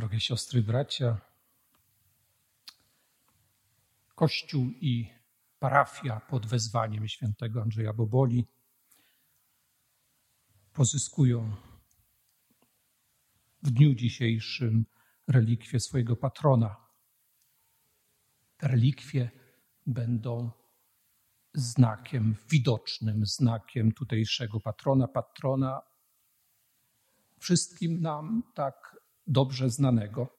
Drogie siostry, bracia, Kościół i parafia pod wezwaniem świętego Andrzeja Boboli pozyskują w dniu dzisiejszym relikwie swojego patrona. Te relikwie będą znakiem, widocznym znakiem tutejszego patrona, patrona wszystkim nam tak dobrze znanego,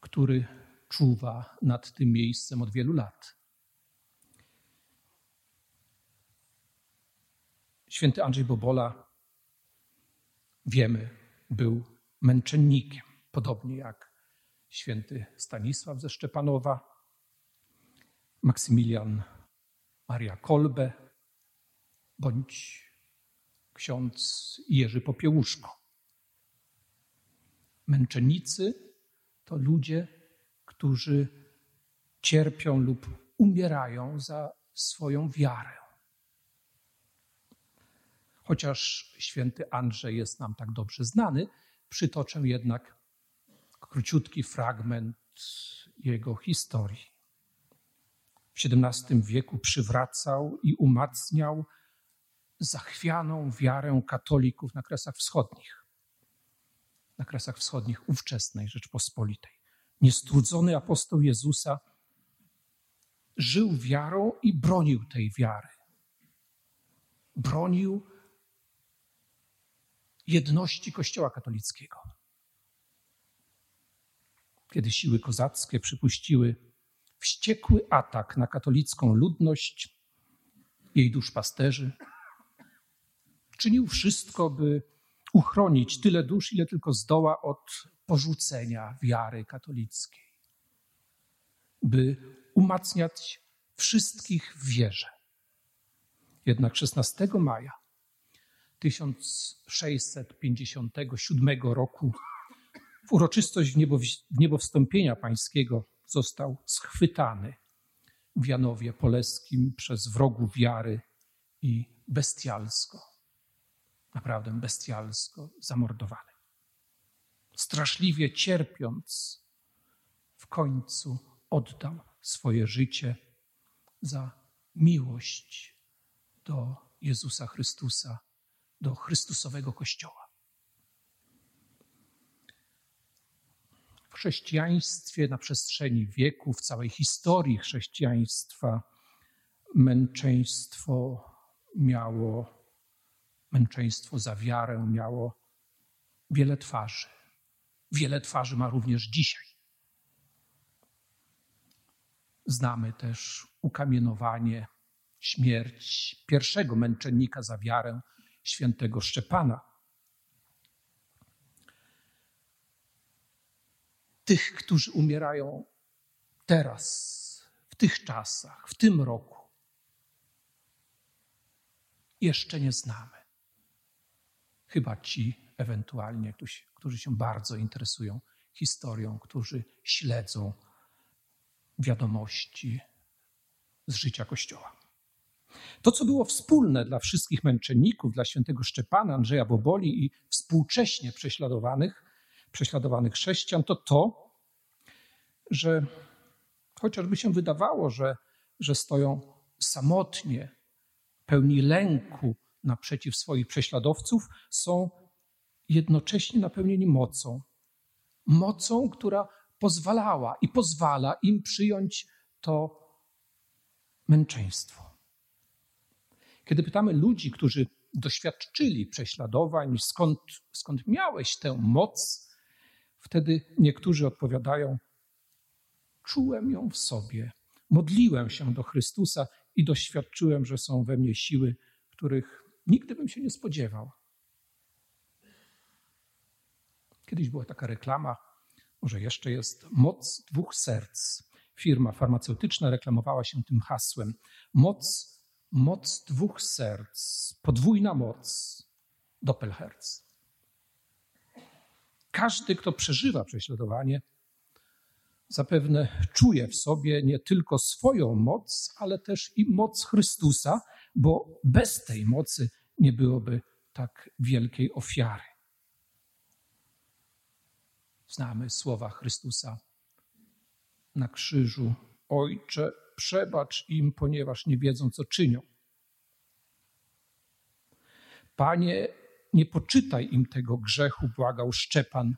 który czuwa nad tym miejscem od wielu lat. Święty Andrzej Bobola, wiemy, był męczennikiem, podobnie jak święty Stanisław ze Szczepanowa, Maksymilian Maria Kolbe bądź ksiądz Jerzy Popiełuszko. Męczennicy to ludzie, którzy cierpią lub umierają za swoją wiarę. Chociaż święty Andrzej jest nam tak dobrze znany, przytoczę jednak króciutki fragment jego historii. W XVII wieku przywracał i umacniał zachwianą wiarę katolików na Kresach Wschodnich na Kresach Wschodnich ówczesnej Rzeczpospolitej. Niestrudzony apostoł Jezusa żył wiarą i bronił tej wiary. Bronił jedności Kościoła katolickiego. Kiedy siły kozackie przypuściły wściekły atak na katolicką ludność, jej duszpasterzy, czynił wszystko, by uchronić tyle dusz, ile tylko zdoła od porzucenia wiary katolickiej, by umacniać wszystkich w wierze. Jednak 16 maja 1657 roku w uroczystość niebowstąpienia pańskiego został schwytany w Janowie Poleskim przez wrogów wiary i bestialsko naprawdę bestialsko zamordowany. Straszliwie cierpiąc, w końcu oddał swoje życie za miłość do Jezusa Chrystusa, do Chrystusowego Kościoła. W chrześcijaństwie na przestrzeni wieku, w całej historii chrześcijaństwa, męczeństwo miało męczeństwo za wiarę miało wiele twarzy. Wiele twarzy ma również dzisiaj. Znamy też ukamienowanie, śmierć pierwszego męczennika za wiarę, świętego Szczepana. Tych, którzy umierają teraz, w tych czasach, w tym roku, jeszcze nie znamy. Chyba ci ewentualnie, którzy się bardzo interesują historią, którzy śledzą wiadomości z życia Kościoła. To, co było wspólne dla wszystkich męczenników, dla świętego Szczepana, Andrzeja Boboli i współcześnie prześladowanych, prześladowanych chrześcijan, to to, że chociażby się wydawało, że, że stoją samotnie, pełni lęku, naprzeciw swoich prześladowców, są jednocześnie napełnieni mocą. Mocą, która pozwalała i pozwala im przyjąć to męczeństwo. Kiedy pytamy ludzi, którzy doświadczyli prześladowań, skąd, skąd miałeś tę moc, wtedy niektórzy odpowiadają: Czułem ją w sobie, modliłem się do Chrystusa i doświadczyłem, że są we mnie siły, których Nigdy bym się nie spodziewał. Kiedyś była taka reklama, może jeszcze jest, moc dwóch serc. Firma farmaceutyczna reklamowała się tym hasłem. Moc, moc dwóch serc, podwójna moc, Doppelherz. Każdy, kto przeżywa prześladowanie, zapewne czuje w sobie nie tylko swoją moc, ale też i moc Chrystusa, bo bez tej mocy nie byłoby tak wielkiej ofiary. Znamy słowa Chrystusa na krzyżu. Ojcze, przebacz im, ponieważ nie wiedzą, co czynią. Panie, nie poczytaj im tego grzechu, błagał Szczepan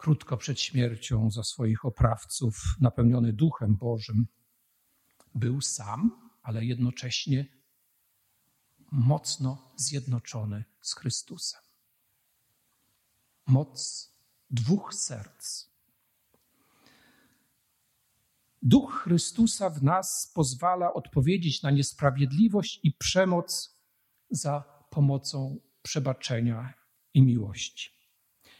krótko przed śmiercią za swoich oprawców, napełniony Duchem Bożym. Był sam, ale jednocześnie mocno zjednoczony z Chrystusem. Moc dwóch serc. Duch Chrystusa w nas pozwala odpowiedzieć na niesprawiedliwość i przemoc za pomocą przebaczenia i miłości.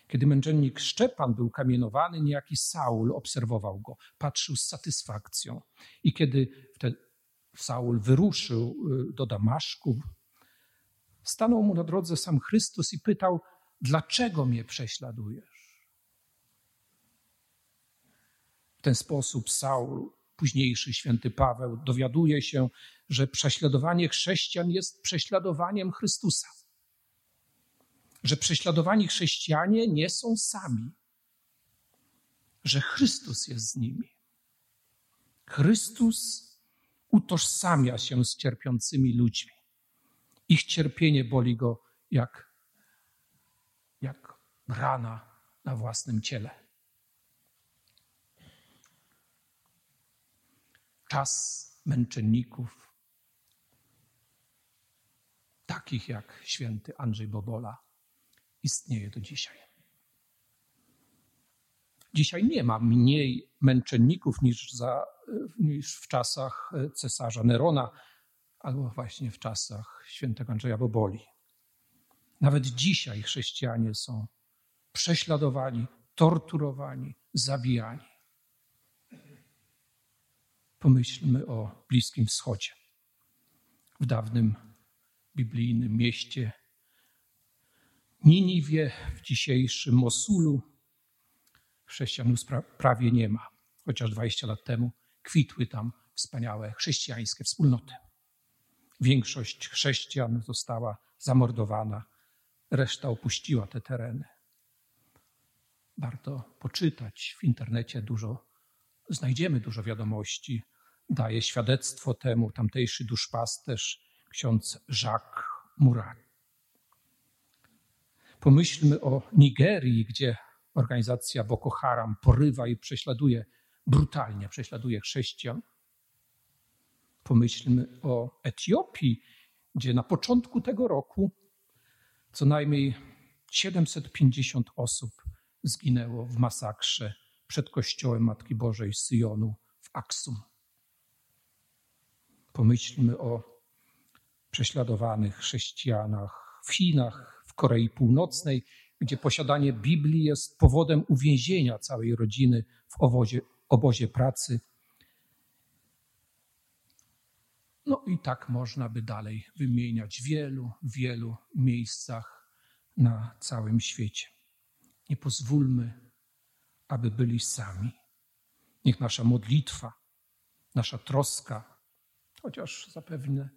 Kiedy męczennik Szczepan był kamienowany, niejaki Saul obserwował go, patrzył z satysfakcją. I kiedy wtedy Saul wyruszył y, do Damaszku, stanął mu na drodze sam Chrystus i pytał: Dlaczego mnie prześladujesz? W ten sposób Saul, późniejszy święty Paweł, dowiaduje się, że prześladowanie chrześcijan jest prześladowaniem Chrystusa że prześladowani chrześcijanie nie są sami, że Chrystus jest z nimi. Chrystus utożsamia się z cierpiącymi ludźmi. Ich cierpienie boli go jak, jak rana na własnym ciele. Czas męczenników, takich jak święty Andrzej Bobola, istnieje do dzisiaj. Dzisiaj nie ma mniej męczenników niż, za, niż w czasach cesarza Nerona albo właśnie w czasach świętego Andrzeja Boboli. Nawet dzisiaj chrześcijanie są prześladowani, torturowani, zabijani. Pomyślmy o Bliskim Wschodzie. W dawnym biblijnym mieście Niniwie, w dzisiejszym Mosulu chrześcijanów prawie nie ma, chociaż 20 lat temu kwitły tam wspaniałe chrześcijańskie wspólnoty. Większość chrześcijan została zamordowana, reszta opuściła te tereny. Warto poczytać w internecie dużo, znajdziemy dużo wiadomości. Daje świadectwo temu tamtejszy duszpasterz, ksiądz Jacques Murat. Pomyślmy o Nigerii, gdzie organizacja Boko Haram porywa i prześladuje, brutalnie prześladuje chrześcijan. Pomyślmy o Etiopii, gdzie na początku tego roku co najmniej 750 osób zginęło w masakrze przed kościołem Matki Bożej Syjonu w Aksum. Pomyślmy o prześladowanych chrześcijanach w Chinach, Korei Północnej, gdzie posiadanie Biblii jest powodem uwięzienia całej rodziny w obozie, obozie pracy. No i tak można by dalej wymieniać w wielu, wielu miejscach na całym świecie. Nie pozwólmy, aby byli sami. Niech nasza modlitwa, nasza troska, chociaż zapewne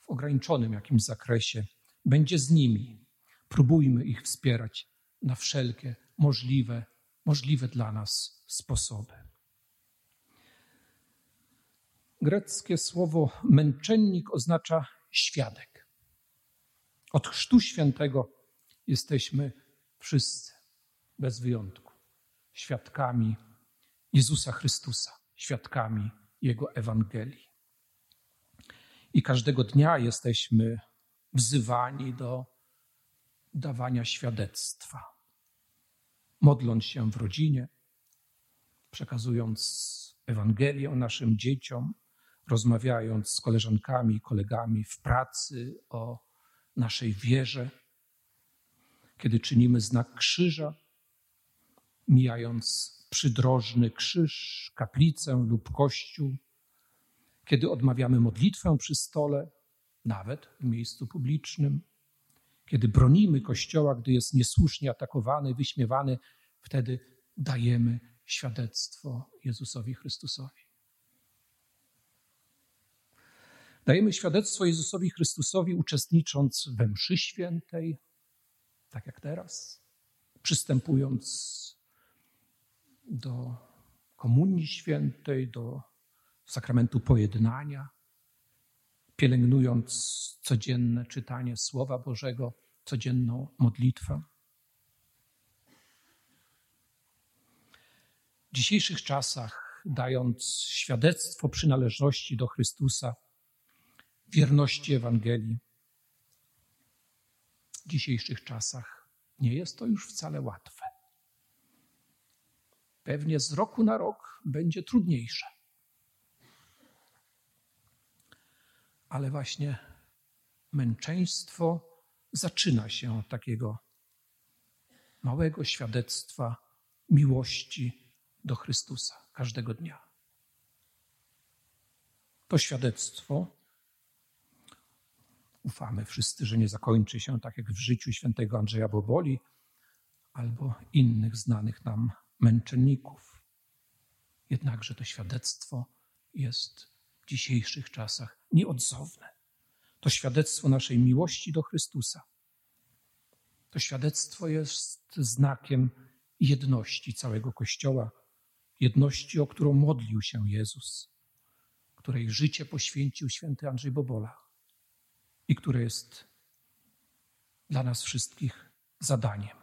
w ograniczonym jakimś zakresie, będzie z nimi, Próbujmy ich wspierać na wszelkie możliwe, możliwe dla nas sposoby. Greckie słowo męczennik oznacza świadek. Od Chrztu Świętego jesteśmy wszyscy, bez wyjątku, świadkami Jezusa Chrystusa, świadkami Jego Ewangelii. I każdego dnia jesteśmy wzywani do dawania świadectwa. Modląc się w rodzinie, przekazując Ewangelię naszym dzieciom, rozmawiając z koleżankami i kolegami w pracy o naszej wierze, kiedy czynimy znak krzyża, mijając przydrożny krzyż, kaplicę lub kościół, kiedy odmawiamy modlitwę przy stole, nawet w miejscu publicznym, kiedy bronimy Kościoła, gdy jest niesłusznie atakowany, wyśmiewany, wtedy dajemy świadectwo Jezusowi Chrystusowi. Dajemy świadectwo Jezusowi Chrystusowi, uczestnicząc we mszy świętej, tak jak teraz, przystępując do Komunii Świętej, do sakramentu pojednania, pielęgnując codzienne czytanie Słowa Bożego, codzienną modlitwę. W dzisiejszych czasach, dając świadectwo przynależności do Chrystusa, wierności Ewangelii, w dzisiejszych czasach nie jest to już wcale łatwe. Pewnie z roku na rok będzie trudniejsze. Ale właśnie męczeństwo zaczyna się od takiego małego świadectwa miłości do Chrystusa każdego dnia. To świadectwo ufamy wszyscy, że nie zakończy się tak jak w życiu świętego Andrzeja Boboli albo innych znanych nam męczenników. Jednakże to świadectwo jest w dzisiejszych czasach nieodzowne. To świadectwo naszej miłości do Chrystusa. To świadectwo jest znakiem jedności całego Kościoła, jedności, o którą modlił się Jezus, której życie poświęcił święty Andrzej Bobola i które jest dla nas wszystkich zadaniem.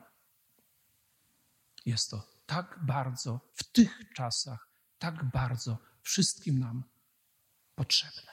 Jest to tak bardzo w tych czasach, tak bardzo wszystkim nam potrzebne.